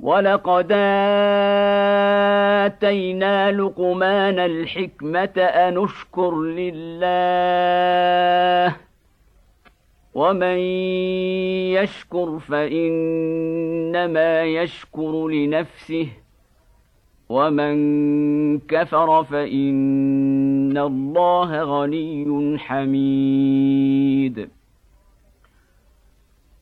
ولقد اتينا لقمان الحكمه ان اشكر لله ومن يشكر فانما يشكر لنفسه ومن كفر فان الله غني حميد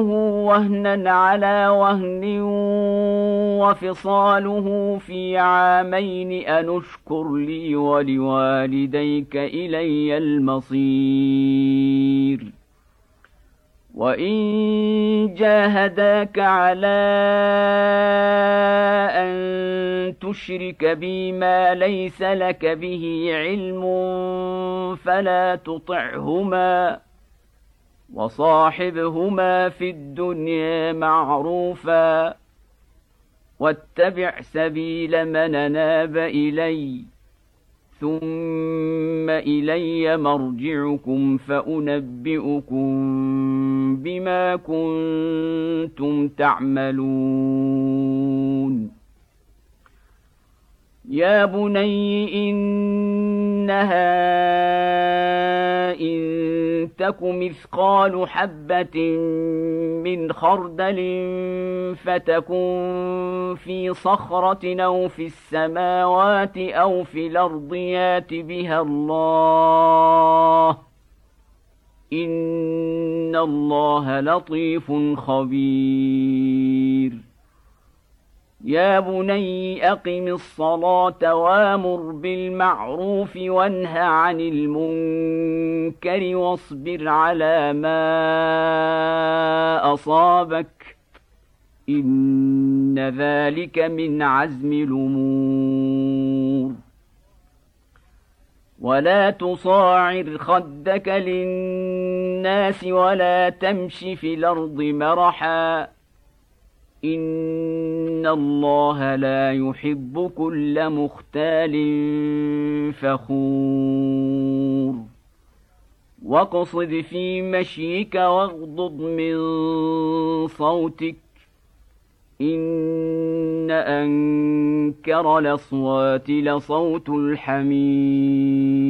وهنا على وهن وفصاله في عامين ان اشكر لي ولوالديك الي المصير وان جاهداك على ان تشرك بي ما ليس لك به علم فلا تطعهما وصاحبهما في الدنيا معروفا واتبع سبيل من أناب اليّ ثم إلي مرجعكم فأنبئكم بما كنتم تعملون. يا بني إنها تك مثقال حبة من خردل فتكن في صخرة أو في السماوات أو في الأرض يات بها الله إن الله لطيف خبير يا بني اقم الصلاه وامر بالمعروف وانه عن المنكر واصبر على ما اصابك ان ذلك من عزم الأمور. ولا تصاعر خدك للناس ولا تمش في الأرض مرحا ان الله لا يحب كل مختال فخور واقصد في مشيك واغضض من صوتك ان انكر الاصوات لصوت الحمير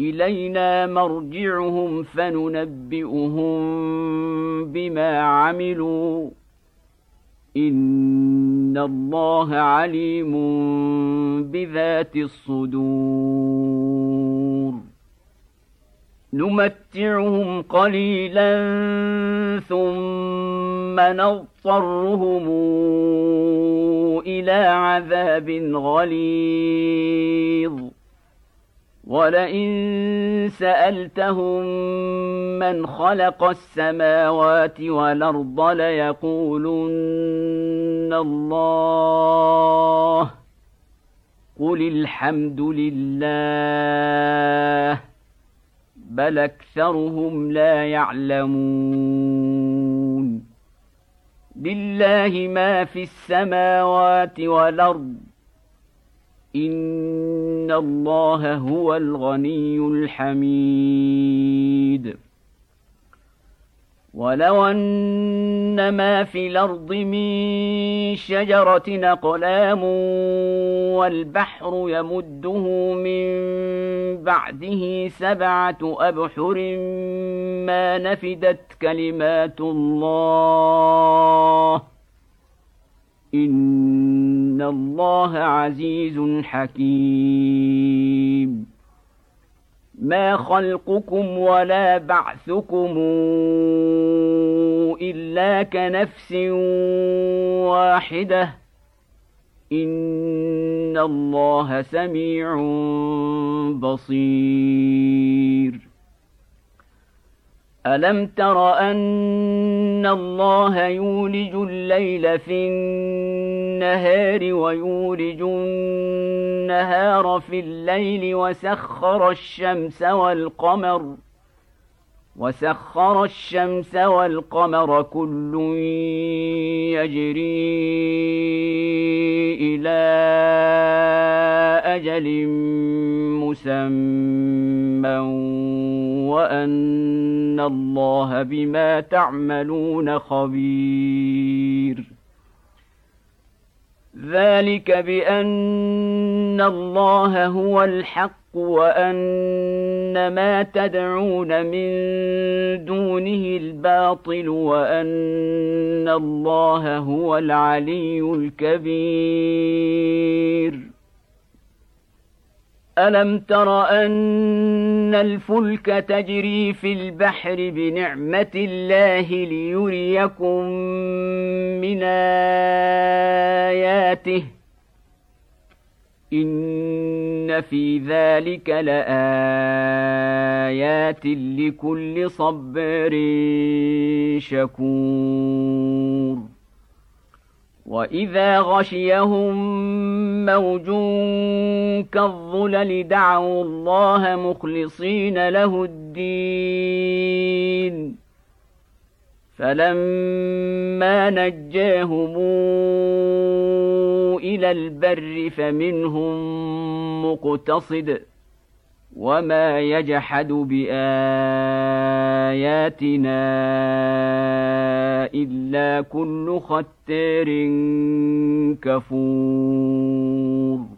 إلينا مرجعهم فننبئهم بما عملوا. إن الله عليم بذات الصدور. نمتعهم قليلا ثم نضطرهم إلى عذاب غليظ. ولئن سألتهم من خلق السماوات والأرض ليقولن الله. قل الحمد لله بل أكثرهم لا يعلمون. لله ما في السماوات والأرض. ان الله هو الغني الحميد. ولو ان ما في الأرض من شجره اقلام والبحر يمده من بعده سبعه ابحر ما نفدت كلمات الله. ان الله عزيز حكيم. ما خلقكم ولا بعثكم إلا كنفس واحدة. إن الله سميع بصير. ألم تر أن الله يولج الليل في النهار ويولج النهار في الليل وسخر الشمس والقمر وسخر الشمس والقمر كل يجري إلى أجل مسمى وأن الله بما تعملون خبير. ذلك بأن الله هو الحق وان ما تدعون من دونه الباطل وان الله هو العلي الكبير الم تر ان الفلك تجري في البحر بنعمه الله ليريكم من اياته ان في ذلك لايات لكل صبر شكور واذا غشيهم موج كالظلل دعوا الله مخلصين له الدين فلما نجاهم إلى البر فمنهم مقتصد وما يجحد بآياتنا إلا كل ختار كفور